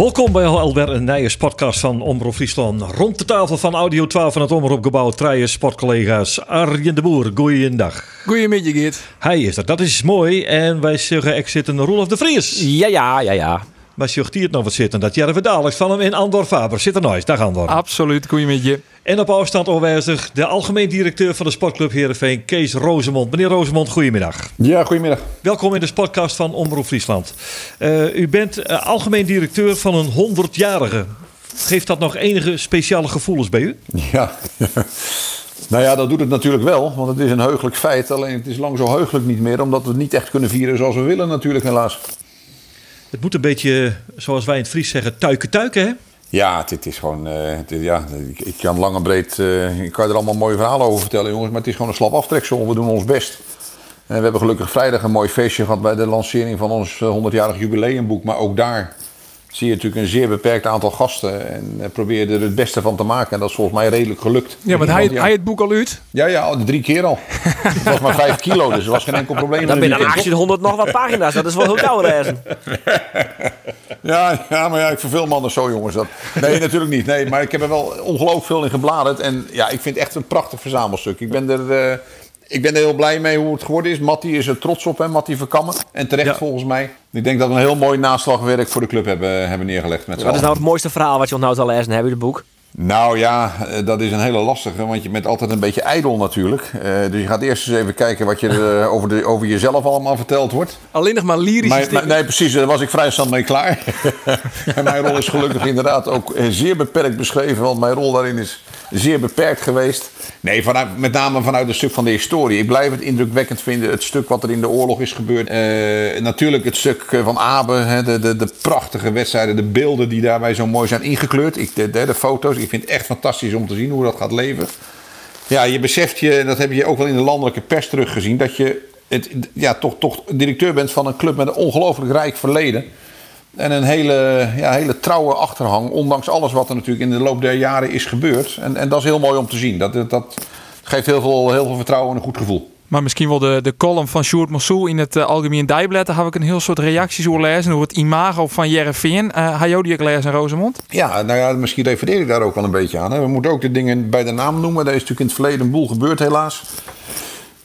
Welkom bij alweer een nieuwe podcast van Omroep Friesland. Rond de tafel van Audio 12 van het Omroepgebouw treien sportcollega's Arjen de Boer. Goeiedag. Goedemiddag, Geert. Hij is er, dat is mooi. En wij zeggen ik zitten Roelof de Vries. Ja, ja, ja, ja. Maar zocht hier nog wat zitten, dat Jerve dadelijk van hem in Andor Faber. Zit er nooit, dag Andor. Absoluut, goedemiddag. En op afstand aanwezig de algemeen directeur van de sportclub Heerenveen, Kees Rozemond. Meneer Rozemond, goedemiddag. Ja, goedemiddag. Welkom in de podcast van Omroep Friesland. Eh, u bent eh, algemeen directeur van een 100-jarige. Geeft dat nog enige speciale gevoelens bij u? Ja. Nou ja, dat doet het natuurlijk wel, want het is een heugelijk feit. Alleen het is lang zo heugelijk niet meer, omdat we het niet echt kunnen vieren zoals we willen natuurlijk helaas. Het moet een beetje, zoals wij in het Fries zeggen, tuiken tuiken hè? Ja, dit is gewoon, eh, is- ja, ik, ik kan lang en breed, eh, ik kan er allemaal mooie verhalen over vertellen jongens, maar het is gewoon een slap aftreksel. We doen ons best. En we hebben gelukkig vrijdag een mooi feestje gehad bij de lancering van ons eh, 100-jarig jubileumboek. Maar ook daar zie je natuurlijk een zeer beperkt aantal gasten en eh, probeer er het beste van te maken. En dat is volgens mij redelijk gelukt. Ja, want hij, hij het boek al uit. Ja, ja, al drie keer al. Het was maar vijf kilo, dus er was geen enkel probleem. Dan je weekend. 1800 nog wat pagina's. Dat is wel heel gauw reizen. Ja, ja, maar ja, ik verveel me anders zo, jongens. Dat... Nee, natuurlijk niet. Nee, maar ik heb er wel ongelooflijk veel in gebladerd. En ja, ik vind het echt een prachtig verzamelstuk. Ik ben er, eh, ik ben er heel blij mee hoe het geworden is. Mattie is er trots op, hè, Mattie Verkammen. En terecht Ja. volgens mij. Ik denk dat we een heel mooi naslagwerk voor de club hebben, hebben neergelegd met Wat is nou het mooiste verhaal wat je onthoud zal lezen hebben in het boek? Nou ja, eh, dat is een hele lastige, want je bent altijd een beetje ijdel natuurlijk. Eh, dus je gaat eerst eens even kijken wat je er, eh, over, de, over jezelf allemaal verteld wordt. Alleen nog maar lyrisch. Nee, precies, daar was ik vrij snel mee klaar. en mijn rol is gelukkig inderdaad ook eh, zeer beperkt beschreven, want mijn rol daarin is zeer beperkt geweest. Nee, vanuit, met name vanuit een stuk van de historie. Ik blijf het indrukwekkend vinden, het stuk wat er in de oorlog is gebeurd. Eh, natuurlijk het stuk eh, van Abe, hè, de, de, de prachtige wedstrijden, de beelden die daarbij zo mooi zijn ingekleurd. Ik, de, de, foto's, ik vind het echt fantastisch om te zien hoe dat gaat leven. Ja, je beseft je, en dat heb je ook wel in de landelijke pers teruggezien, dat je het, ja, toch, toch directeur bent van een club met een ongelooflijk rijk verleden. En een hele, ja, hele trouwe achterhang, ondanks alles wat er natuurlijk in de loop der jaren is gebeurd. En, en dat is heel mooi om te zien. Dat, dat, dat geeft heel veel, heel veel vertrouwen en een goed gevoel. Maar misschien wel de, de column van Sjoerd Mossou in het eh, Algemeen Dijblad. Daar heb ik een heel soort reacties over lezen. Over het imago van Jereveen. Uh, had jou die ook lezen, Rosemond? Ja, nou ja, misschien refereer ik daar ook wel een beetje aan. Hè. We moeten ook de dingen bij de naam noemen. Er is natuurlijk in het verleden een boel gebeurd, helaas.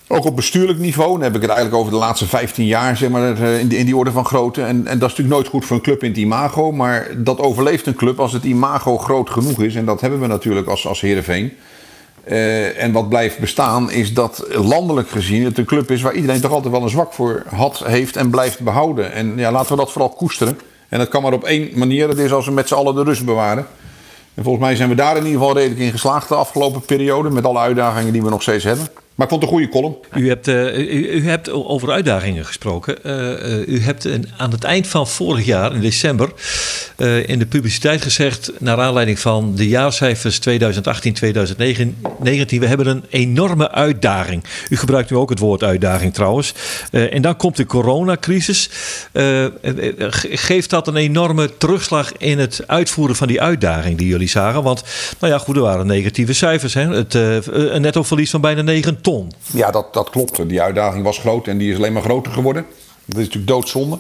Ook op bestuurlijk niveau. Dan heb ik het eigenlijk over de laatste 15 jaar, zeg maar, eh, in die, in die orde van grootte. En, en dat is natuurlijk nooit goed voor een club in het imago. Maar dat overleeft een club als het imago groot genoeg is. En dat hebben we natuurlijk als, als Heerenveen. Eh, en wat blijft bestaan is dat landelijk gezien het een club is waar iedereen toch altijd wel een zwak voor had, heeft en blijft behouden. En ja, laten we dat vooral koesteren. En dat kan maar op één manier, dat is als we met z'n allen de rust bewaren. En volgens mij zijn we daar in ieder geval redelijk in geslaagd de afgelopen periode. Met alle uitdagingen die we nog steeds hebben. Maar ik vond het een goede column. U hebt, eh, u, hebt over uitdagingen gesproken. Eh, eh, u hebt aan het eind van vorig jaar, in december, in de publiciteit gezegd, naar aanleiding van de jaarcijfers 2018-2019, we hebben een enorme uitdaging. U gebruikt nu ook het woord uitdaging trouwens. En dan komt de coronacrisis. Ge- geeft dat een enorme terugslag in het uitvoeren van die uitdaging die jullie zagen? Want, nou ja, goed, er waren negatieve cijfers. Hè? Het, een nettoverlies van bijna 9 Ja, dat, dat klopt. Die uitdaging was groot en die is alleen maar groter geworden. Dat is natuurlijk doodzonde.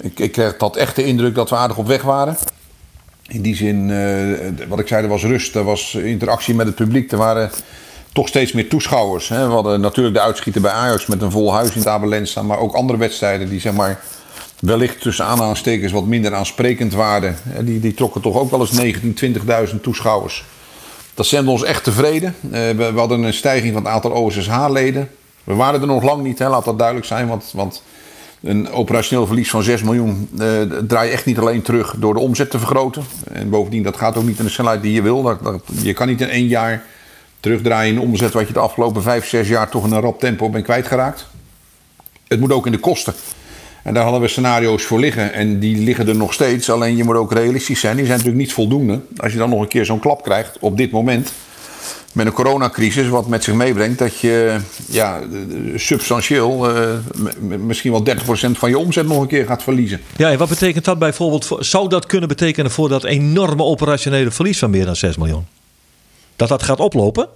Ik, ik dat echt de indruk dat we aardig op weg waren. In die zin, eh, wat ik zei, er was rust, er was interactie met het publiek. Er waren toch steeds meer toeschouwers. Hè. We hadden natuurlijk de uitschieter bij Ajax met een vol huis in het Abelensta. Maar ook andere wedstrijden die zeg maar wellicht tussen aanhalingstekens wat minder aansprekend waren. Die, die trokken toch ook wel eens 19, 20.000 toeschouwers. Dat stemde ons echt tevreden. Eh, we, we hadden een stijging van het aantal OSSH-leden. We waren er nog lang niet, hè, laat dat duidelijk zijn. Want, want een operationeel verlies van 6 miljoen eh, draai je echt niet alleen terug door de omzet te vergroten. En bovendien, dat gaat ook niet in de snelheid die je wil. Dat, je kan niet in één jaar terugdraaien in de omzet wat je de afgelopen 5, 6 jaar toch in een rap tempo bent kwijtgeraakt. Het moet ook in de kosten. En daar hadden we scenario's voor liggen. En die liggen er nog steeds. Alleen je moet ook realistisch zijn. Die zijn natuurlijk niet voldoende. Als je dan nog een keer zo'n klap krijgt op dit moment. met een coronacrisis, wat met zich meebrengt dat je ja, substantieel eh, misschien wel 30% van je omzet nog een keer gaat verliezen. Ja, en wat betekent dat bijvoorbeeld? Voor, zou dat kunnen betekenen voor dat enorme operationele verlies van meer dan 6 miljoen? Dat dat gaat oplopen?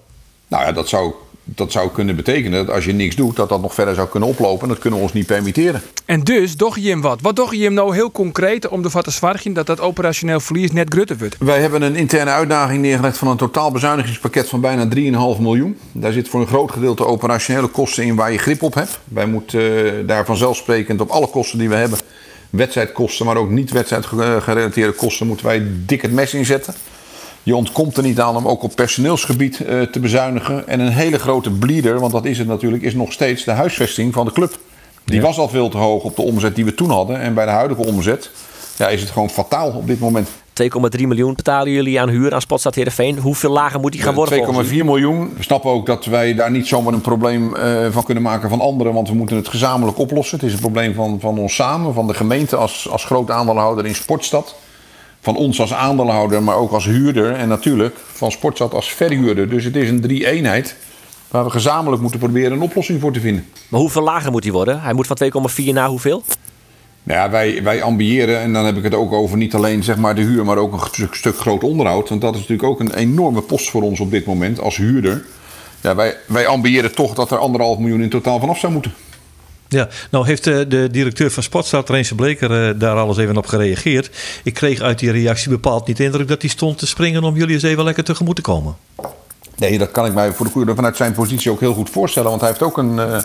Nou ja, dat zou, dat zou kunnen betekenen dat als je niks doet, dat dat nog verder zou kunnen oplopen. Dat kunnen we ons niet permitteren. En dus, doch je hem wat? Wat doch je hem nou heel concreet om ervoor te zorgen dat dat operationeel verlies net grutter wordt? Wij hebben een interne uitdaging neergelegd van een totaal bezuinigingspakket van bijna 3,5 miljoen. Daar zit voor een groot gedeelte operationele kosten in waar je grip op hebt. Wij moeten eh, daar vanzelfsprekend op alle kosten die we hebben, wedstrijdkosten, maar ook niet wedstrijdgerelateerde kosten, moeten wij dik het mes inzetten. Je ontkomt er niet aan om ook op personeelsgebied eh, te bezuinigen. En een hele grote bleeder, want dat is het natuurlijk, is nog steeds de huisvesting van de club. Die was al veel te hoog op de omzet die we toen hadden. En bij de huidige omzet ja, is het gewoon fataal op dit moment. 2,3 miljoen betalen jullie aan huur aan Spotstad Heerenveen. Hoeveel lager moet die gaan worden? volgens 2,4 u? miljoen. We snappen ook dat wij daar niet zomaar een probleem eh, van kunnen maken van anderen. Want we moeten het gezamenlijk oplossen. Het is een probleem van, van ons samen, van de gemeente als, als groot aandeelhouder in Sportstad. Van ons als aandeelhouder, maar ook als huurder. En natuurlijk van Sportstad als verhuurder. Dus het is een drie-eenheid waar we gezamenlijk moeten proberen een oplossing voor te vinden. Maar hoeveel lager moet hij worden? Hij moet van 2,4 naar hoeveel? Nou ja, wij, wij ambiëren, en dan heb ik het ook over niet alleen zeg maar, de huur, maar ook een stuk, stuk groot onderhoud. Want dat is natuurlijk ook een enorme post voor ons op dit moment als huurder. Ja, wij, wij ambiëren toch dat er anderhalf miljoen in totaal vanaf zou moeten. Ja, nou heeft eh, de directeur van Sportstad, Reense Bleker, eh, daar alles even op gereageerd. Ik kreeg uit die reactie bepaald niet de indruk dat hij stond te springen om jullie eens even lekker tegemoet te komen. Nee, dat kan ik mij voor de goede vanuit zijn positie ook heel goed voorstellen. Want hij heeft ook een, eh,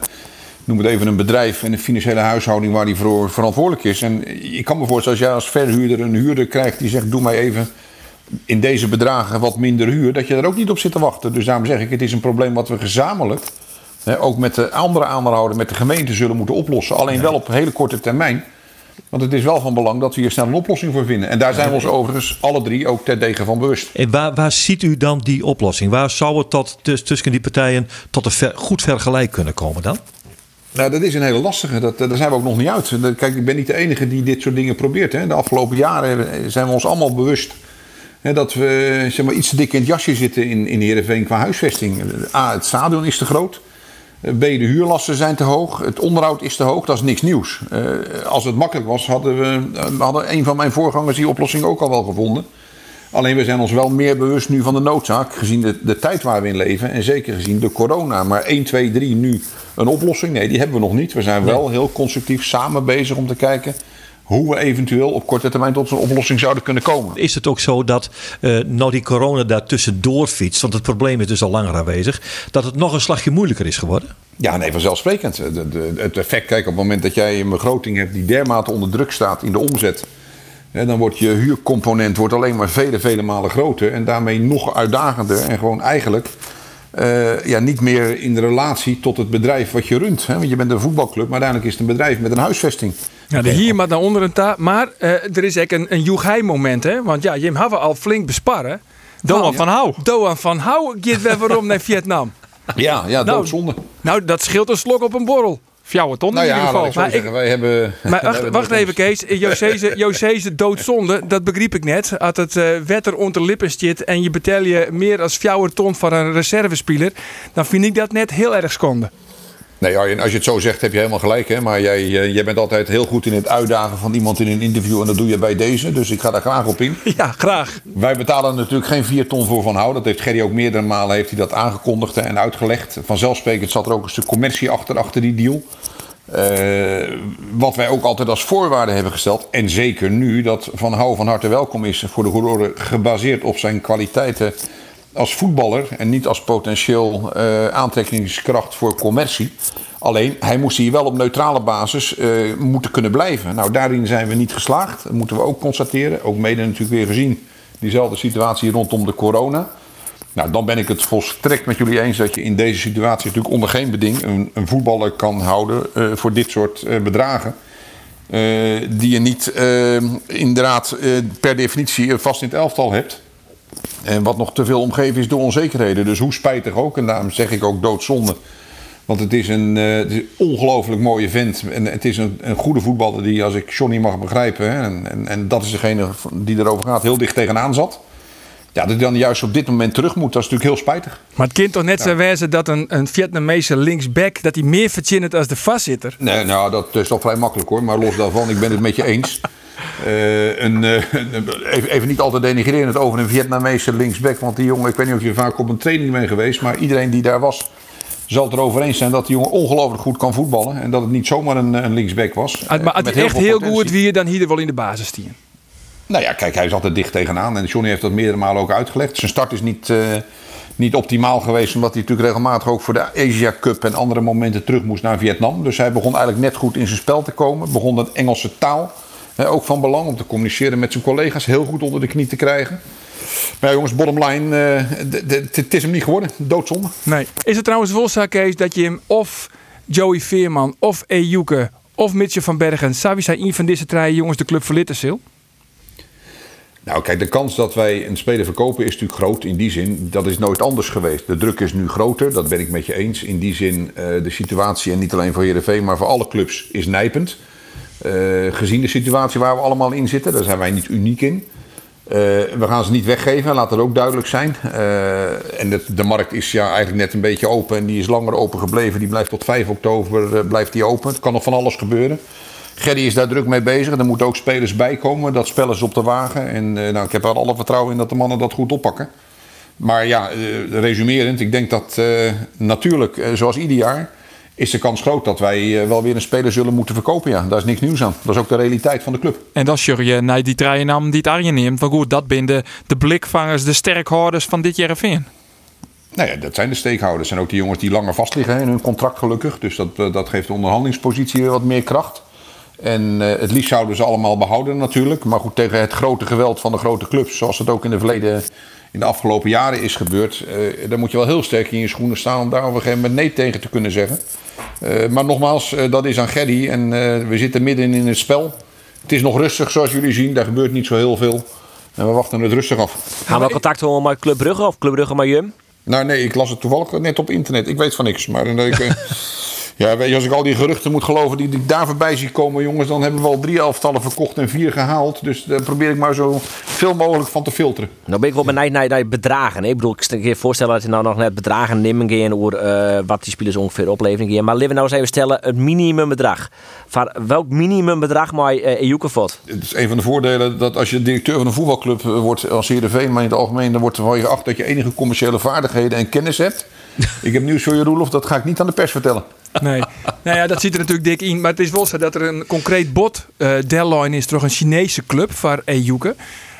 noem het even, een bedrijf en een financiële huishouding waar hij voor verantwoordelijk is. En ik kan me voorstellen, als jij als verhuurder een huurder krijgt die zegt: Doe mij even in deze bedragen wat minder huur, dat je daar ook niet op zit te wachten. Dus daarom zeg ik: Het is een probleem wat we gezamenlijk, hè, ook met de andere aandeelhouder, met de gemeente, zullen moeten oplossen. Alleen wel op hele korte termijn. Want het is wel van belang dat we hier snel een oplossing voor vinden. En daar zijn we ons overigens alle drie ook ter degen van bewust. En waar, waar ziet u dan die oplossing? Waar zou het tot, tus- tussen die partijen tot een ver- goed vergelijk kunnen komen dan? Nou, dat is een hele lastige. Dat, daar zijn we ook nog niet uit. Kijk, ik ben niet de enige die dit soort dingen probeert. Hè. De afgelopen jaren zijn we ons allemaal bewust hè, dat we zeg maar, iets te dik in het jasje zitten in, in Heerenveen qua huisvesting. A, het stadion is te groot. B, de huurlasten zijn te hoog. Het onderhoud is te hoog. Dat is niks nieuws. Eh, als het makkelijk was, hadden we eh, hadden een van mijn voorgangers die oplossing ook al wel gevonden. Alleen we zijn ons wel meer bewust nu van de noodzaak, gezien de, de tijd waar we in leven en zeker gezien de corona. Maar 1, 2, 3 nu een oplossing? Nee, die hebben we nog niet. We zijn wel heel constructief samen bezig om te kijken hoe we eventueel op korte termijn tot een oplossing zouden kunnen komen. Is het ook zo dat eh, nou die corona daar tussendoor fietst, want het probleem is dus al langer aanwezig, dat het nog een slagje moeilijker is geworden? Ja, nee, vanzelfsprekend. De, de, het effect, kijk, op het moment dat jij een begroting hebt die dermate onder druk staat in de omzet. Hè, dan wordt je huurcomponent wordt alleen maar vele, vele malen groter. En daarmee nog uitdagender. En gewoon eigenlijk eh, ja, niet meer in de relatie tot het bedrijf wat je runt. Hè? Want je bent een voetbalclub, maar uiteindelijk is het een bedrijf met een huisvesting. Ja, de hier maar naar onder een ta. Maar eh, er is ook een, een Joegij moment, hè? Want ja, Jim hebben al flink besparren. Doan van Hou. Doan van Hou gaat weer waarom naar Vietnam. Ja, ja Nou, doodzonde. Nou, dat scheelt een slok op een borrel. Fjouwe ton Nou in ieder geval. ik Maar zeggen. wij hebben... Maar wacht, wacht even, Kees. Jose's Jose's doodzonde, dat begreep ik net. Als het eh, wetter onder de lippen zit en je betaal je meer dan 4 ton voor een reservespeler, dan vind ik dat net heel erg schande. Nee, Arjen, als je het zo zegt heb je helemaal gelijk. Hè? Maar jij, eh, jij bent altijd heel goed in het uitdagen van iemand in een interview. En dat doe je bij deze. Dus ik ga daar graag op in. Ja, graag. Wij betalen natuurlijk geen 4 ton voor Van Hou. Dat heeft Gerry ook meerdere malen heeft hij dat aangekondigd en uitgelegd. Vanzelfsprekend zat er ook een stuk commercie achter, achter die deal. Eh, wat wij ook altijd als voorwaarde hebben gesteld. En zeker nu dat Van Hou van harte welkom is voor de Goerore. Gebaseerd op zijn kwaliteiten als voetballer. En niet als potentieel eh, aantrekkingskracht voor commercie. Alleen, hij moest hier wel op neutrale basis eh, moeten kunnen blijven. Nou, daarin zijn we niet geslaagd. Dat moeten we ook constateren. Ook mede natuurlijk weer gezien diezelfde situatie rondom de corona. Nou, dan ben ik het volstrekt met jullie eens dat je in deze situatie natuurlijk onder geen beding een, een voetballer kan houden eh, voor dit soort bedragen. Die je niet inderdaad per definitie vast in het elftal hebt. En wat nog te veel omgeven is door onzekerheden. Dus hoe spijtig ook, en daarom zeg ik ook doodzonde. Want het is een, eh, het is een ongelooflijk mooie vent. En het is een, een goede voetballer die, als ik Johnny mag begrijpen... Hè, en, en, en dat is degene die erover gaat, heel dicht tegenaan zat. Ja, dat hij dan juist op dit moment terug moet, dat is natuurlijk heel spijtig. Maar het kind toch net zo wezen dat een, een Vietnamese linksback dat hij meer verdient als de vastzitter. Nee, nou, dat is toch vrij makkelijk hoor. Maar los daarvan, ik ben het met je eens. Eh, een, eh, even, even niet altijd denigrerend over een Vietnamese linksback. Want die jongen, ik weet niet of je vaak op een training bent geweest. Maar iedereen die daar was, zal het erover eens zijn dat die jongen ongelooflijk goed kan voetballen. En dat het niet zomaar een, een linksback was. Ah, maar Met hij echt heel goed wie dan hier wel in de basis stien. Nou ja, kijk, hij is altijd dicht tegenaan. En Johnny heeft dat meerdere malen ook uitgelegd. Zijn start is niet, eh, niet optimaal geweest. Omdat hij natuurlijk regelmatig ook voor de Asia Cup en andere momenten terug moest naar Vietnam. Dus hij begon eigenlijk net goed in zijn spel te komen. Begon de Engelse taal. Ook van belang om te communiceren met zijn collega's. Heel goed onder de knie te krijgen. Maar ja, jongens, bottom line. eh, Het is hem niet geworden. Doodzonde. Nee. Is het trouwens zo, Kees, dat je hem of Joey Veerman of Ejuke of Mitchell van Bergen, zou zijn een van deze drie jongens de club verlitten, Sil? Nou, kijk, de kans dat wij een speler verkopen is natuurlijk groot. In die zin, dat is nooit anders geweest. De druk is nu groter, dat ben ik met je eens. In die zin, eh, de situatie, en niet alleen voor Heerenveen, maar voor alle clubs, is nijpend. Eh, gezien de situatie waar we allemaal in zitten, daar zijn wij niet uniek in. Eh, we gaan ze niet weggeven, laat dat ook duidelijk zijn. Eh, en de markt is ja eigenlijk net een beetje open en die is langer open gebleven. Die blijft tot 5 oktober blijft die open. Het kan nog van alles gebeuren. Gerry is daar druk mee bezig. Er moeten ook spelers bij komen. Dat spel is op de wagen. En nou, ik heb er alle vertrouwen in dat de mannen dat goed oppakken. Maar ja, resumerend, ik denk dat natuurlijk, zoals ieder jaar, is de kans groot dat wij eh, wel weer een speler zullen moeten verkopen. Ja, daar is niks nieuws aan. Dat is ook de realiteit van de club. En dan zul je naar die namen die het Arjen neemt. Want goed, dat zijn de, de blikvangers, de sterkhouders van dit jaar Veen. Nou ja, dat zijn de steekhouders. En ook die jongens die langer vastliggen in hun contract gelukkig. Dus dat, eh, dat geeft de onderhandelingspositie weer wat meer kracht. En eh, het liefst zouden ze allemaal behouden natuurlijk. Maar goed, tegen het grote geweld van de grote clubs, zoals het ook in de verleden, in de afgelopen jaren is gebeurd, eh dan moet je wel heel sterk in je schoenen staan om daar op een gegeven moment nee tegen te kunnen zeggen. Eh, maar nogmaals, eh, dat is aan Gerry en we zitten midden in het spel. Het is nog rustig zoals jullie zien, daar gebeurt niet zo heel veel. En we wachten het rustig af. Gaan we contact houden met Club Brugge of Club Brugge met Jum? Nou nee, ik las het toevallig net op internet. Ik weet van niks. Maar ik, ja, weet je, als ik al die geruchten moet geloven die ik daar voorbij zie komen, jongens, dan hebben we al drie elftallen verkocht en vier gehaald. Dus daar probeer ik maar zo veel mogelijk van te filteren. Nou ben ik wel benieuwd naar, naar bedragen. hè. Ik bedoel, ik kan je voorstellen dat je nou nog net bedragen nemen gaan over eh, wat die spelers ongeveer opleveren gaan. Maar laten we nou eens even stellen het minimumbedrag. Van welk minimumbedrag mag uh, Ejuke vod? Het is een van de voordelen dat als je directeur van een voetbalclub eh, wordt als Heerenveen, maar in het algemeen, dan wordt er van je geacht dat je enige commerciële vaardigheden en kennis hebt. ik heb nieuws voor je, Roelof, dat ga ik niet aan de pers vertellen. Nee. nou ja, dat zit er natuurlijk dik in. Maar het is wel zo dat er een concreet bod uh, deadline is door een Chinese club voor Ejuke.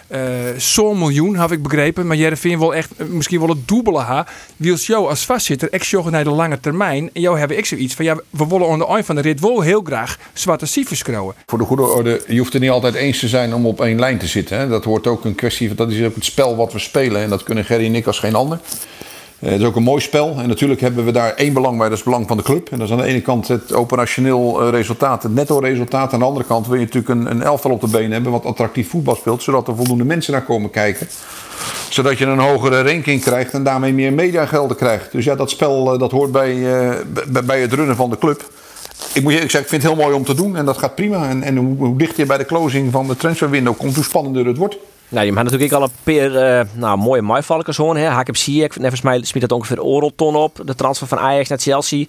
Uh, Zo'n miljoen, heb ik begrepen. Maar Jereveen wil echt uh, misschien wel het dubbele ha. Wils jou als vastzitter, zorg naar de lange termijn. En jou hebben ik zoiets van, ja, we willen aan de van de rit wel heel graag zwarte cijfers krijgen. Voor de goede orde, je hoeft er niet altijd eens te zijn om op één lijn te zitten. Hè. Dat hoort ook een kwestie dat is ook het spel wat we spelen. En dat kunnen Gerry en ik als geen ander. Uh, het is ook een mooi spel. En natuurlijk hebben we daar één belang bij, dat is het belang van de club. En dat is aan de ene kant het operationeel resultaat, het netto resultaat. Aan de andere kant wil je natuurlijk een, een elftal op de been hebben wat attractief voetbal speelt. Zodat er voldoende mensen naar komen kijken. Zodat je een hogere ranking krijgt en daarmee meer mediagelden krijgt. Dus ja, dat spel dat hoort bij, bij het runnen van de club. Ik moet je zeggen, ik vind het heel mooi om te doen. En dat gaat prima. En, en hoe, hoe dichter je bij de closing van de transferwindow komt, hoe spannender het wordt. Nou, je hebt natuurlijk al een paar uh, nou, mooie maaivallers hoor. Hakep Ziyech, volgens mij smiet dat ongeveer Orelton op. De transfer van Ajax naar Chelsea. Uh,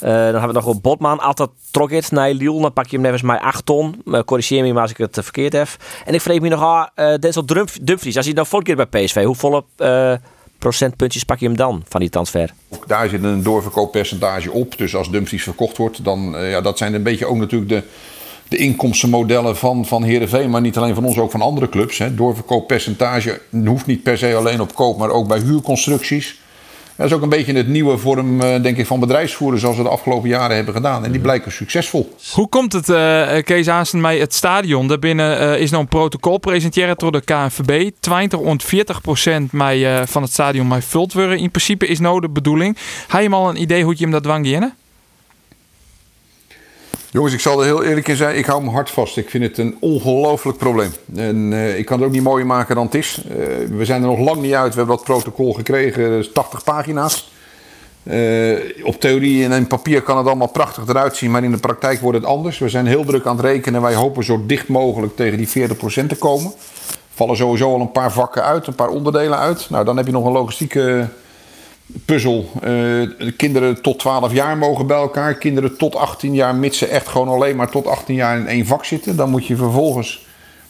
dan hebben we nog op Botman. Altijd trok het naar Lille. Dan pak je hem volgens mij 8 ton. Uh, corrigeer me maar als ik het verkeerd heb. En ik vrees me nog aan uh, Denzel Dumfries. Als hij dan volgende keer bij PSV, hoeveel procentpuntjes pak je hem dan van die transfer? Ook daar zit een doorverkooppercentage op. Dus als Dumfries verkocht wordt, dan ja, dat zijn een beetje ook natuurlijk de de inkomstenmodellen van, van Heerenveen, maar niet alleen van ons, ook van andere clubs. Hè. Doorverkooppercentage hoeft niet per se alleen op koop, maar ook bij huurconstructies. Dat is ook een beetje het nieuwe vorm, denk ik, van bedrijfsvoeren zoals we de afgelopen jaren hebben gedaan. En die blijken succesvol. Hoe komt het, uh, Kees Aansen, mij het stadion? Daarbinnen uh, is nou een protocol presenteren door de KNVB. 20 en 40 procent mij, uh, van het stadion mij vult worden. In principe is nou de bedoeling. Heb je al een idee hoe je hem dat dwang Jongens, ik zal er heel eerlijk in zijn. Ik hou me hard vast. Ik vind het een ongelooflijk probleem. En uh, ik kan het ook niet mooier maken dan het is. Uh, we zijn er nog lang niet uit. We hebben dat protocol gekregen. Dat is 80 pagina's. Uh, op theorie en in papier kan het allemaal prachtig eruit zien. Maar in de praktijk wordt het anders. We zijn heel druk aan het rekenen. Wij hopen zo dicht mogelijk tegen die 40% te komen. vallen sowieso al een paar vakken uit, een paar onderdelen uit. Nou, dan heb je nog een logistieke puzzel. Eh, de kinderen tot 12 jaar mogen bij elkaar. Kinderen tot 18 jaar, mits ze echt gewoon alleen maar tot 18 jaar in één vak zitten. Dan moet je vervolgens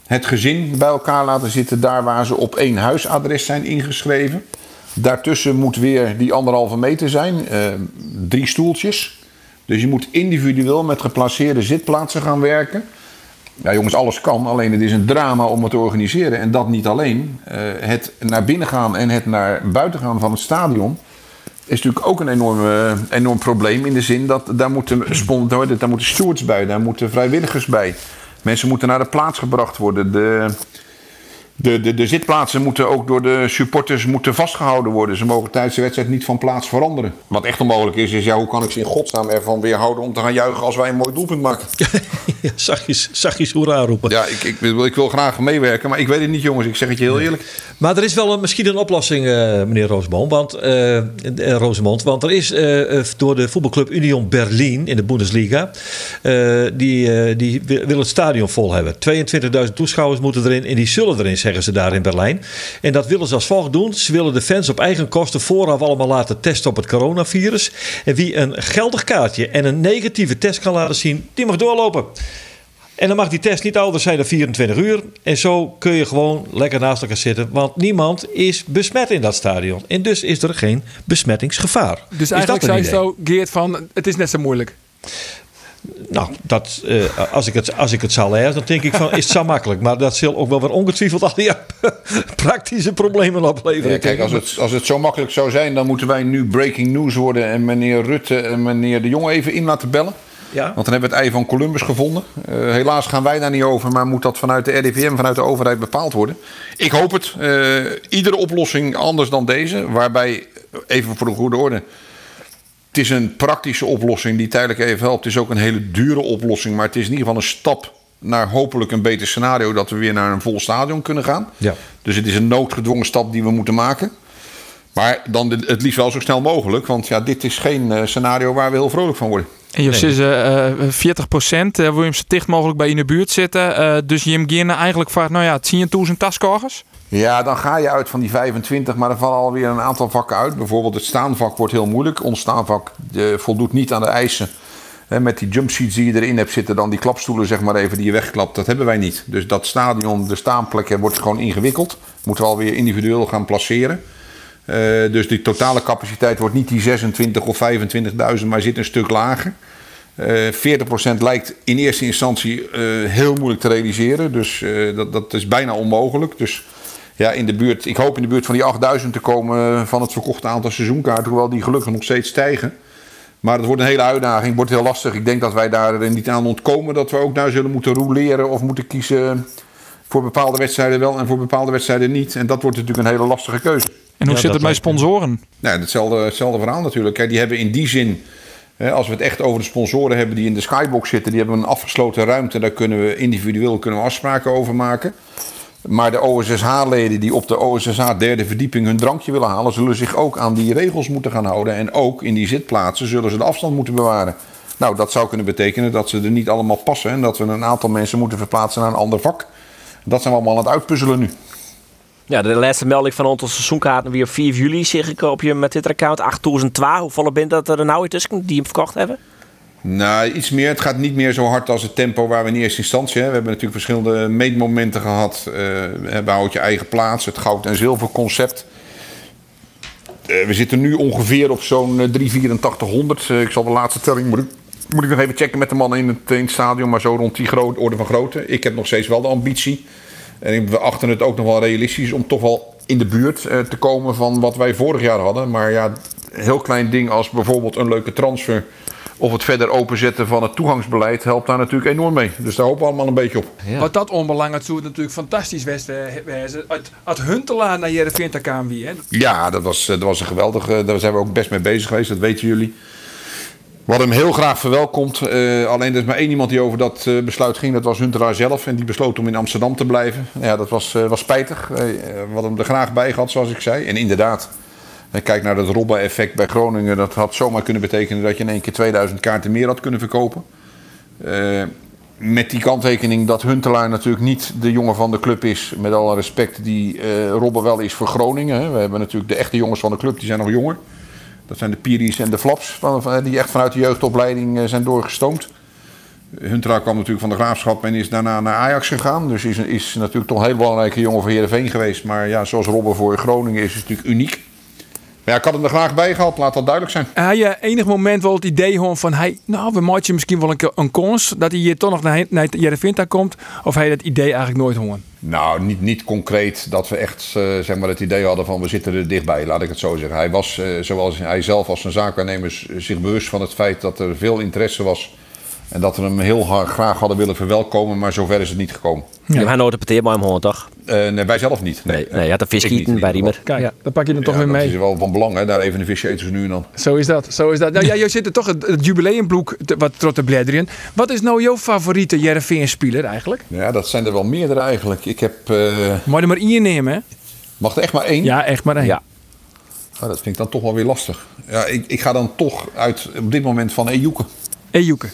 het gezin bij elkaar laten zitten, daar waar ze op één huisadres zijn ingeschreven. Daartussen moet weer die anderhalve meter zijn, eh, drie stoeltjes. Dus je moet individueel met geplaceerde zitplaatsen gaan werken. Ja, jongens, alles kan. Alleen het is een drama om het te organiseren. En dat niet alleen. Eh, het naar binnen gaan en het naar buiten gaan van het stadion. Is natuurlijk ook een enorme, enorm probleem. In de zin dat daar moeten, daar moeten stewards bij, daar moeten vrijwilligers bij. Mensen moeten naar de plaats gebracht worden. De, de, de, de zitplaatsen moeten ook door de supporters moeten vastgehouden worden. Ze mogen tijdens de wedstrijd niet van plaats veranderen. Wat echt onmogelijk is, is ja, hoe kan ik ze in godsnaam ervan weerhouden om te gaan juichen als wij een mooi doelpunt maken? Ja, zachtjes, zachtjes hoera roepen. Ja, ik, ik, wil, ik wil graag meewerken, maar ik weet het niet, jongens. Ik zeg het je heel eerlijk. Maar er is wel een, misschien een oplossing, eh, meneer Roosmond. Want, eh, eh, Rosemond, want er is door de voetbalclub Union Berlin in de Bundesliga... die, die wi- wil het stadion vol hebben. 22.000 toeschouwers moeten erin en die zullen erin, zeggen ze daar in Berlijn. En dat willen ze als volgt doen. Ze willen de fans op eigen kosten vooraf allemaal laten testen op het coronavirus. En wie een geldig kaartje en een negatieve test kan laten zien, die mag doorlopen. En dan mag die test niet ouder zijn dan 24 uur. En zo kun je gewoon lekker naast elkaar zitten. Want niemand is besmet in dat stadion. En dus is er geen besmettingsgevaar. Dus Is eigenlijk dat een zei je zo, Geert, van het is net zo moeilijk. Nou, dat, eh, als, ik het, als ik het zal lezen, dan denk ik van, is het zo makkelijk. Maar dat zal ook wel weer ongetwijfeld al die praktische problemen opleveren. Ja, kijk, als het, als het zo makkelijk zou zijn, dan moeten wij nu breaking news worden en meneer Rutte en meneer De Jong even in laten bellen. Ja. Want dan hebben we het ei van Columbus gevonden. Eh, helaas gaan wij daar niet over, maar moet dat vanuit de RIVM, vanuit de overheid bepaald worden. Ik hoop het. Eh, iedere oplossing anders dan deze, waarbij, even voor de goede orde, het is een praktische oplossing die tijdelijk even helpt. Het is ook een hele dure oplossing, maar het is in ieder geval een stap naar hopelijk een beter scenario dat we weer naar een vol stadion kunnen gaan. Ja. Dus het is een noodgedwongen stap die we moeten maken. Maar dan het liefst wel zo snel mogelijk, want ja, dit is geen eh, scenario waar we heel vrolijk van worden. En je eh, eh, 40 procent, wil je hem zo dicht mogelijk bij in de buurt zitten. Eh, dus je hem eigenlijk vraagt, nou ja, 10.000 taskogers. Ja, dan ga je uit van die 25, maar er vallen alweer een aantal vakken uit. Bijvoorbeeld het staanvak wordt heel moeilijk. Ons staanvak eh, voldoet niet aan de eisen. Met die jumpseats die je erin hebt zitten, dan die klapstoelen zeg maar even die je wegklapt, dat hebben wij niet. Dus dat stadion, de staanplekken, wordt gewoon ingewikkeld. Moeten we alweer individueel gaan placeren. Eh, dus die totale capaciteit wordt niet die 26 of 25.000, maar zit een stuk lager. Eh 40% lijkt in eerste instantie heel moeilijk te realiseren. Dus dat, dat is bijna onmogelijk. Dus ja, in de buurt, ik hoop in de buurt van die 8000 te komen van het verkochte aantal seizoenkaarten. Hoewel die gelukkig nog steeds stijgen. Maar het wordt een hele uitdaging, wordt heel lastig. Ik denk dat wij daar niet aan ontkomen dat we ook nou zullen moeten roleren of moeten kiezen voor bepaalde wedstrijden wel en voor bepaalde wedstrijden niet. En dat wordt natuurlijk een hele lastige keuze. En hoe Ja, zit het me. sponsoren? Nou, hetzelfde, hetzelfde verhaal natuurlijk. Kijk, die hebben in die zin, hè, als we het echt over de sponsoren hebben die in de skybox zitten, die hebben een afgesloten ruimte. Daar kunnen we individueel kunnen we afspraken over maken. Maar de OSSH-leden die op de OSSH derde verdieping hun drankje willen halen, zullen zich ook aan die regels moeten gaan houden. En ook in die zitplaatsen zullen ze de afstand moeten bewaren. Nou, dat zou kunnen betekenen dat ze er niet allemaal passen en dat we een aantal mensen moeten verplaatsen naar een ander vak. Dat zijn we allemaal aan het uitpuzzelen nu. Ja, de laatste melding van onze seizoenkaarten weer op 4 juli, zeg ik op je met dit account. 8002. Hoeveel bent dat er nou tussen die hem verkocht hebben? Nou, iets meer. Het gaat niet meer zo hard als het tempo waar we in eerste instantie... Hè. We hebben natuurlijk verschillende meetmomenten gehad. Eh we houden je eigen plaats, het goud- en zilverconcept. Eh, we zitten nu ongeveer op zo'n eh, 38400. Eh, ik zal de laatste telling... Moet ik, moet ik nog even checken met de mannen in het, stadion. Maar zo rond die groot, orde van grootte. Ik heb nog steeds wel de ambitie. En we achten het ook nog wel realistisch... om toch wel in de buurt te komen van wat wij vorig jaar hadden. Maar ja, een heel klein ding als bijvoorbeeld een leuke transfer of het verder openzetten van het toegangsbeleid helpt daar natuurlijk enorm mee. Dus daar hopen we allemaal een beetje op. Wat dat onbelangrijk zou het natuurlijk fantastisch best wezen. Uit, uit Huntelaar naar Jereveen te gaan wie, hè? Ja, dat was, dat was een geweldige. Daar zijn we ook best mee bezig geweest, dat weten jullie. We hadden hem heel graag verwelkomd. eh, alleen er is maar één iemand die over dat eh, besluit ging. Dat was Huntelaar zelf. En die besloot om in Amsterdam te blijven. Ja, dat was, eh, was spijtig. Eh, we hadden hem er graag bij gehad, zoals ik zei. En inderdaad, eh, kijk naar dat Robba-effect bij Groningen. Dat had zomaar kunnen betekenen dat je in één keer 2000 kaarten meer had kunnen verkopen. Eh, Met die kanttekening dat Huntelaar natuurlijk niet de jongen van de club is. Met alle respect die eh Robben wel is voor Groningen. Hè. We hebben natuurlijk de echte jongens van de club, die zijn nog jonger. Dat zijn de Piris en de Flaps, die echt vanuit de jeugdopleiding eh, zijn doorgestoomd. Huntelaar kwam natuurlijk van de Graafschap en is daarna naar Ajax gegaan. Dus is, is natuurlijk toch een heel belangrijke jongen voor Heerenveen geweest. Maar ja, zoals Robben voor Groningen is, is natuurlijk uniek. Maar ja, ik had hem er graag bij gehad, laat dat duidelijk zijn. Hij je enig moment wel het idee gewoon van, hij, nou, we maken misschien wel een, een kans dat hij hier toch nog naar, naar Jereveen komt. Of hij dat idee eigenlijk nooit horen. Nou, niet, niet concreet dat we echt eh, zeg maar het idee hadden van we zitten er dichtbij, laat ik het zo zeggen. Hij was, eh, zoals hij zelf als een zaakwaarnemer, zich bewust van het feit dat er veel interesse was. En dat we hem heel hard, graag hadden willen verwelkomen, maar zover is het niet gekomen. Je hebt nooit een bij hem hoor, toch? Eh, nee, wij zelf niet. Nee, nee, je had een vis Ik niet, eten bij Riemer. Kijk, Ja. dan pak je hem toch Ja, weer dat mee. is wel van belang, hè? daar even een visje eten ze nu en dan. Zo is dat, zo is dat. Nou ja, je zit er toch het, het jubileumbloek te- wat trot te. Wat is nou jouw favoriete Jereveen-speler eigenlijk? Ja, dat zijn er wel meerdere eigenlijk. Ik heb, eh, Moet je er maar één nemen, hè? mag er echt maar één? Ja, echt maar één. Ja. Oh, dat vind ik dan toch wel weer lastig. Ja, ik, ik ga dan toch uit op dit moment van Ejuke. Ejuke.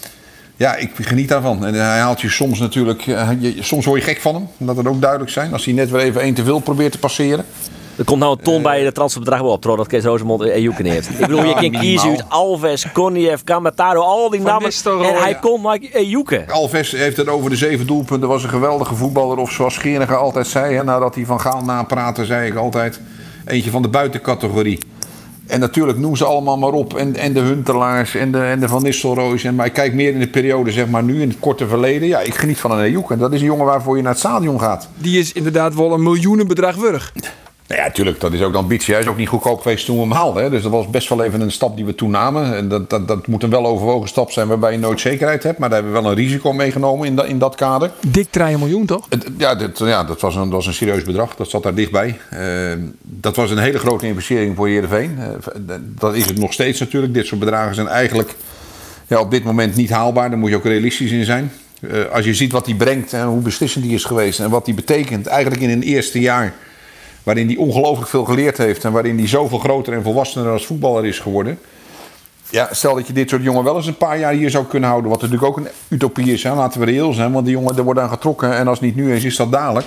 Ja, ik geniet daarvan. En hij haalt je soms natuurlijk... eh, je- soms word je gek van hem. Laat dat ook duidelijk zijn. Als hij net weer even één te veel probeert te passeren. Er komt nou een ton bij de transferbedrag wel op, trouw dat Kees Rosemond en Joeken neemt. Ik bedoel, je kan kiezen uit Alves, Koniev, Kamataro, al die Van namen. Nistelrooy, En hij ja. komt maar Joeken. Alves heeft het over de zeven doelpunten. Was een geweldige voetballer. Of zoals Scheringa altijd zei. Hè, nadat hij van Gaal napraatte, zei ik altijd. Eentje van de buitencategorie. En natuurlijk noem ze allemaal maar op. En, en de Huntelaars en de, en de Van Nistelrooys. En, maar ik kijk meer in de periode, zeg maar nu, in het korte verleden. Ja, ik geniet van een Ejoek. En dat is een jongen waarvoor je naar het stadion gaat. Die is inderdaad wel een miljoenenbedrag wurg. Nou ja, natuurlijk, dat is ook de ambitie. Hij is ook niet goedkoop geweest toen we hem haalden. Hè. Dus dat was best wel even een stap die we toen namen. En dat, dat, dat moet een wel overwogen stap zijn waarbij je nooit zekerheid hebt. Maar daar hebben we wel een risico meegenomen in, dat in dat kader. Dik 3 miljoen, toch? Het- Ja, dit, ja dat, was een, dat was een serieus bedrag. Dat zat daar dichtbij. Eh, dat was een hele grote investering voor Heerenveen. Eh, dat is het nog steeds natuurlijk. Dit soort bedragen zijn eigenlijk ja, op dit moment niet haalbaar. Daar moet je ook realistisch in zijn. Eh, als je ziet wat hij brengt en hoe beslissend hij is geweest... en wat hij betekent eigenlijk in een eerste jaar... waarin hij ongelooflijk veel geleerd heeft... en waarin hij zoveel groter en volwassener als voetballer is geworden... Ja, stel dat je dit soort jongen wel eens een paar jaar hier zou kunnen houden. Wat natuurlijk ook een utopie is. Hè? Laten we reëel zijn. Want die jongen er wordt aan getrokken. En als niet nu is, is dat dadelijk.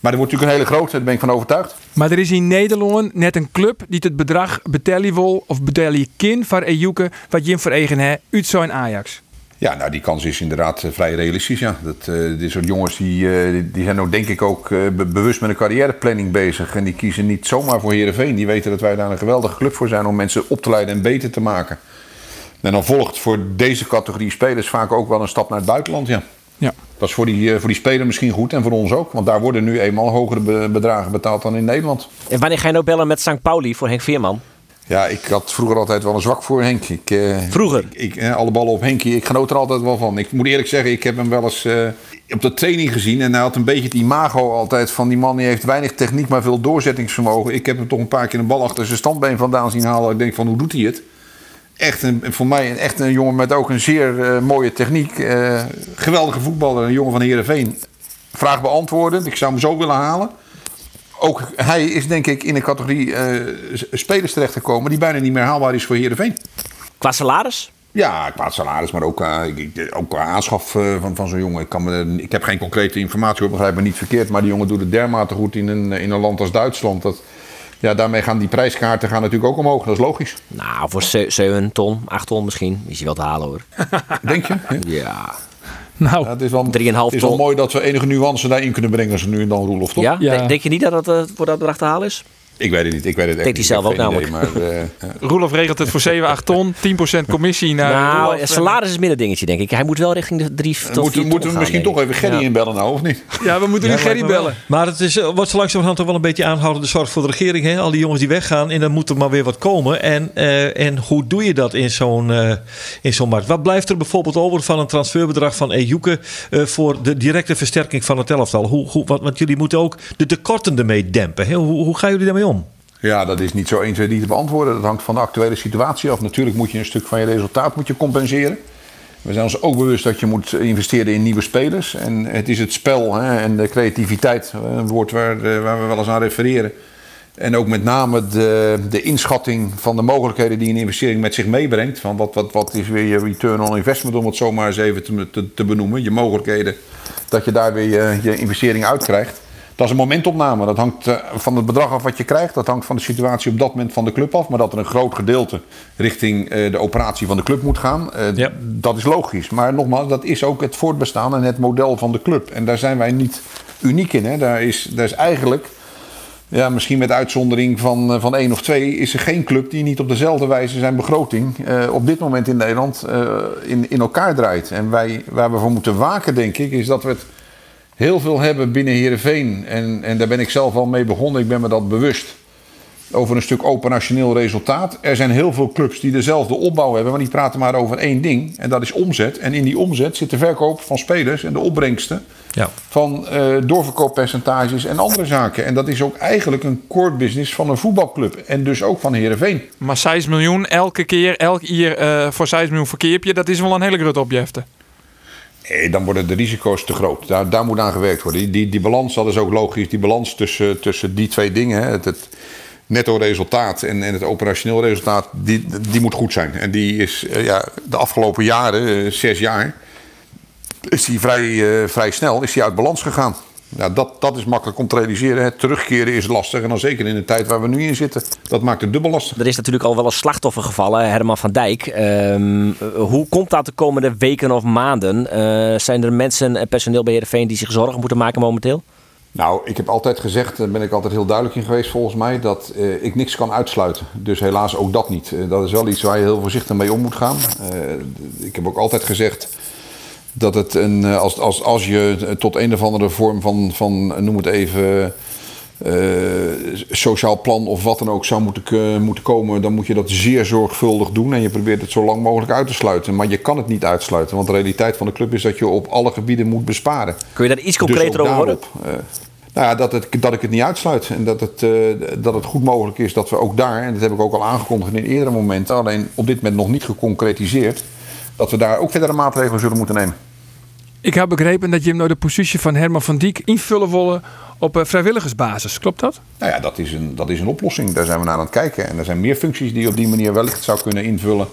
Maar er wordt natuurlijk een hele grote. Daar ben ik van overtuigd. Maar er is in Nederland net een club die het bedrag betalen wil of betalen kin voor Ejuke wat hem voor eigen hebt uit zo'n Ajax. Ja, nou die kans is inderdaad eh, vrij realistisch. Ja. Dat, eh, dit soort jongens die, eh, die- die zijn ook denk ik ook eh, be- bewust met een carrièreplanning bezig. En die kiezen niet zomaar voor Heerenveen. Die weten dat wij daar een geweldige club voor zijn om mensen op te leiden en beter te maken. En dan volgt voor deze categorie spelers vaak ook wel een stap naar het buitenland. Ja. Ja. Dat is voor die, voor die speler misschien goed en voor ons ook. Want daar worden nu eenmaal hogere be- bedragen betaald dan in Nederland. En wanneer ga je nou bellen met St. Pauli voor Henk Veerman? Ja, ik had vroeger altijd wel een zwak voor Henk. Ik, eh, Vroeger? Ik, ik, eh, alle ballen op Henkie. Ik genoot er altijd wel van. Ik moet eerlijk zeggen, ik heb hem wel eens eh, op de training gezien. En hij had een beetje het imago altijd van die man die heeft weinig techniek, maar veel doorzettingsvermogen. Ik heb hem toch een paar keer een bal achter zijn standbeen vandaan zien halen. Ik denk van, hoe doet hij het? Echt een, voor mij een, echt een jongen met ook een zeer mooie techniek. Geweldige voetballer, een jongen van Heerenveen. Vraag beantwoorden. Ik zou hem zo willen halen. Ook hij is denk ik in een categorie s- spelers terechtgekomen die bijna niet meer haalbaar is voor Heerenveen. Qua salaris? Ja, qua salaris, maar ook, eh, ook qua aanschaf eh, van, van zo'n jongen. Ik, kan me, ik heb geen concrete informatie, hoor, begrijp me niet verkeerd. Maar die jongen doet het dermate goed in een, in een land als Duitsland. Dat, ja, daarmee gaan die prijskaarten gaan natuurlijk ook omhoog. Dat is logisch. Nou, voor 7 ton, 8 ton misschien. Is hij wel te halen hoor. Denk je? Ja, Ja. Nou, het is wel, 3,5 het is wel mooi dat we enige nuance daarin kunnen brengen. Als nu en dan Roelof, toch? Ja? Ja. Denk- Denk je niet dat het eh, voor dat bedrag te halen is? Ik weet het niet. Ik weet het echt Denkt niet. hij Ik zelf ook idee, Maar, eh. Roelof regelt het voor 7, 8 ton. 10% commissie naar nou, Roelof. salaris is meer een dingetje denk ik. Hij moet wel richting de 3 tot 4 moeten ton moeten we gaan, misschien toch even Gerry Ja. inbellen nou, of niet? ja, we moeten Ja, nu Gerry bellen. Maar het is, eh, wordt zo langzamerhand toch wel een beetje aanhoudende zorg voor de regering. Hè? Al die jongens die weggaan en dan moet er maar weer wat komen. En, eh, en hoe doe je dat in zo'n eh, in zo'n markt? Wat blijft er bijvoorbeeld over van een transferbedrag van Ejuke eh, voor de directe versterking van het elftal? Hoe, hoe, want, want jullie moeten ook de tekorten ermee dempen. Hè? Hoe, hoe gaan jullie daarmee om? Ja, dat is niet zo 1, 2, 3 te beantwoorden. Dat hangt van de actuele situatie af. Natuurlijk moet je een stuk van je resultaat moet je compenseren. We zijn ons ook bewust dat je moet investeren in nieuwe spelers. En het is het spel hè, en de creativiteit, eh, een woord waar, eh, waar we wel eens aan refereren. En ook met name de, de inschatting van de mogelijkheden die een investering met zich meebrengt. Van wat, wat, wat is weer je return on investment, om het zomaar eens even te, te, benoemen. Je mogelijkheden dat je daar weer je investering uitkrijgt. Dat is een momentopname. Dat hangt eh, van het bedrag af wat je krijgt. Dat hangt van de situatie op dat moment van de club af. Maar dat er een groot gedeelte richting eh, de operatie van de club moet gaan. eh, Ja. Dat is logisch. Maar nogmaals, dat is ook het voortbestaan en het model van de club. En daar zijn wij niet uniek in. Hè. Daar, is, daar is eigenlijk, ja, misschien met uitzondering van, van één of twee, is er geen club die niet op dezelfde wijze zijn begroting op dit moment in Nederland in, in elkaar draait. En wij, waar we voor moeten waken, denk ik, is dat we het heel veel hebben binnen Heerenveen. En, en daar ben ik zelf al mee begonnen, ik ben me dat bewust. Over een stuk operationeel resultaat. Er zijn heel veel clubs die dezelfde opbouw hebben, maar die praten maar over één ding. En dat is omzet. En in die omzet zit de verkoop van spelers en de opbrengsten Ja. van eh, doorverkooppercentages en andere zaken. En dat is ook eigenlijk een core business van een voetbalclub. En dus ook van Heerenveen. Maar 6 miljoen elke keer, elk jaar eh, voor 6 miljoen verkeer je, dat is wel een hele grote opjefte. Nee, dan worden de risico's te groot. Daar, daar moet aan gewerkt worden. Die, die, balans, dat is ook logisch. Die balans tussen, tussen die twee dingen, het, het netto resultaat en, en het operationeel resultaat, die, die moet goed zijn. En die is eh, ja, de afgelopen jaren, eh, zes jaar, is die vrij, eh, vrij snel is die uit balans gegaan. Ja, dat, dat is makkelijk om te realiseren. Het terugkeren is lastig. En dan zeker in de tijd waar we nu in zitten. Dat maakt het dubbel lastig. Er is natuurlijk al wel een slachtoffer gevallen, Herman van Dijk. Ehm, eh, hoe komt dat de komende weken of maanden? Eh, zijn er mensen en personeel bij Heerenveen die zich zorgen moeten maken momenteel? Nou, ik heb altijd gezegd, daar ben ik altijd heel duidelijk in geweest volgens mij, dat eh, ik niks kan uitsluiten. Dus helaas ook dat niet. Dat is wel iets waar je heel voorzichtig mee om moet gaan. Ik heb ook altijd gezegd dat het een, eh, als, als, als je tot een of andere vorm van, van eh, noem het even, eh, sociaal plan of wat dan ook zou moeten, moeten komen, dan moet je dat zeer zorgvuldig doen. En je probeert het zo lang mogelijk uit te sluiten. Maar je kan het niet uitsluiten, want de realiteit van de club is dat je op alle gebieden moet besparen. Kun je daar iets Dus concreter over worden? eh, nou ja, dat, het, dat ik het niet uitsluit. En dat het, dat het goed mogelijk is dat we ook daar, en dat heb ik ook al aangekondigd in eerdere momenten, alleen op dit moment nog niet geconcretiseerd, dat we daar ook verdere maatregelen zullen moeten nemen. Ik heb begrepen dat je hem nou de positie van Herman van Dijk invullen willen op eh, vrijwilligersbasis. Klopt dat? Nou ja, dat is, een, dat is een oplossing. Daar zijn we naar aan het kijken. En er zijn meer functies die je op die manier wellicht zou kunnen invullen.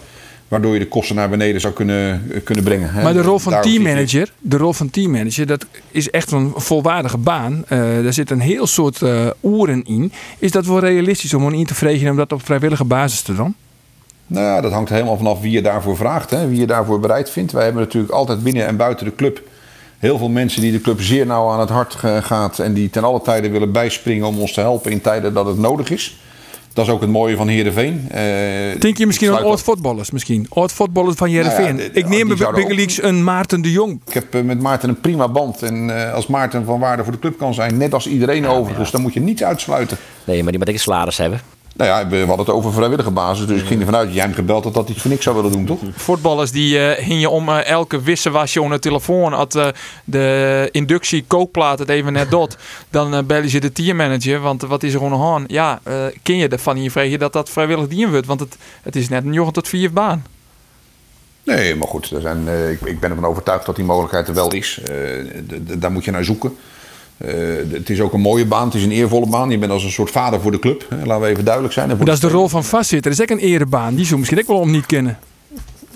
Waardoor je de kosten naar beneden zou kunnen, eh, kunnen brengen. hè. Maar de rol van teammanager, de rol van teammanager, dat is echt een volwaardige baan. Eh daar zit een heel soort oeren in. Is dat wel realistisch om in te vregen om dat op vrijwillige basis te doen? Nou ja, dat hangt helemaal vanaf wie je daarvoor vraagt. Hè? Wie je daarvoor bereid vindt. Wij hebben natuurlijk altijd binnen en buiten de club... heel veel mensen die de club zeer nauw aan het hart gaat... en die ten alle tijde willen bijspringen om ons te helpen in tijden dat het nodig is. Dat is ook het mooie van Heerenveen. Eh, Denk je misschien aan sluit oud voetballers? Misschien oud voetballers van Heerenveen. Nou ja, de- Ik neem bij Big Leagues een Maarten de Jong. Ik heb eh, met Maarten een prima band. En eh, als Maarten van waarde voor de club kan zijn, net als iedereen overigens, dan moet je niets uitsluiten. Nee, maar die moet ik een salaris hebben. Nou ja, we hadden het over vrijwillige basis, dus ik ging ervan uit dat jij hem gebeld had dat hij het voor niks zou willen doen, toch? Voetballers die eh hing je om eh, elke wisselwasje op de telefoon. Als eh, de inductie kookplaat het even net dot, dan bellen ze de teammanager. Want wat is er hand? Ja, ken je ervan hier vraag je dat dat vrijwillig dien wordt? Want het, het is net een jongen tot vier baan. Nee, maar goed, er zijn, ik, ik ben ervan overtuigd dat die mogelijkheid er wel is. Daar moet je naar zoeken. Eh, het is ook een mooie baan, het is een eervolle baan. Je bent als een soort vader voor de club. hè. Laten we even duidelijk zijn. Dat is de de rol van vastzitter. Dat is ook een erebaan. Die zou misschien ook wel om niet kennen.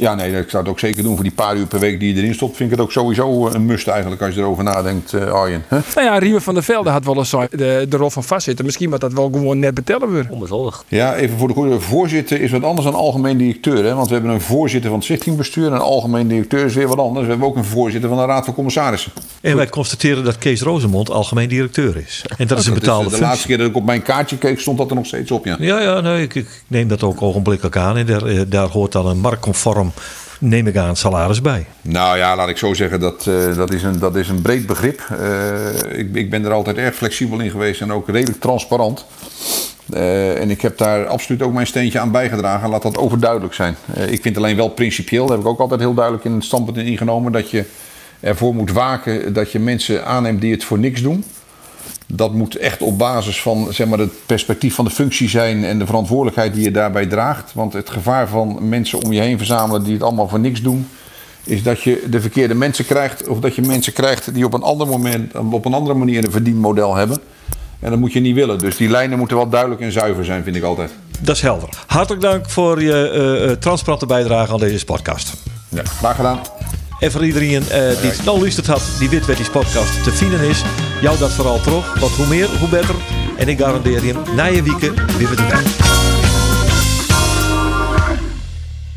Ja, nee, ik zou het ook zeker doen. Voor die paar uur per week die je erin stopt, vind ik het ook sowieso een must eigenlijk als je erover nadenkt, eh, Arjen. Nou ja, Riemen van der Velde had wel eens de, de rol van vastzitter. Misschien moet dat wel gewoon net betellen worden. Onbezoldigd. Ja, even voor de goede. Voorzitter is wat anders dan algemeen directeur. Hè? Want we hebben een voorzitter van het stichtingbestuur. En een algemeen directeur is weer wat anders. We hebben ook een voorzitter van de Raad van Commissarissen. En wij constateren dat Kees Rozemond algemeen directeur is. En dat is een Dat betaalde de functie. laatste keer dat ik op mijn kaartje keek, stond dat er nog steeds op. Ja. Ja, ja nee, ik, ik neem dat ook ogenblikkelijk aan. En daar, eh, daar hoort dan een marktconform, neem ik aan, salaris bij. Nou ja, laat ik zo zeggen, dat, eh, dat, is, een, dat is een breed begrip. Eh, ik, ik ben er altijd erg flexibel in geweest en ook redelijk transparant. Eh, en ik heb daar absoluut ook mijn steentje aan bijgedragen. Laat dat overduidelijk zijn. Ik vind alleen wel principieel, daar heb ik ook altijd heel duidelijk in het standpunt in ingenomen, dat je ervoor moet waken dat je mensen aanneemt die het voor niks doen. Dat moet echt op basis van zeg maar, het perspectief van de functie zijn en de verantwoordelijkheid die je daarbij draagt. Want het gevaar van mensen om je heen verzamelen die het allemaal voor niks doen, is dat je de verkeerde mensen krijgt. Of dat je mensen krijgt die op een ander moment, op een andere manier een verdienmodel hebben. En dat moet je niet willen. Dus die lijnen moeten wel duidelijk en zuiver zijn, vind ik altijd. Dat is helder. Hartelijk dank voor je eh, eh, transparante bijdrage aan deze podcast. Ja, graag gedaan. En voor iedereen eh, die het nou luisterd had, die weet wat die podcast te vinden is. Jou dat vooral terug, want hoe meer, hoe beter. En ik garandeer je, na je wieken weer we erbij.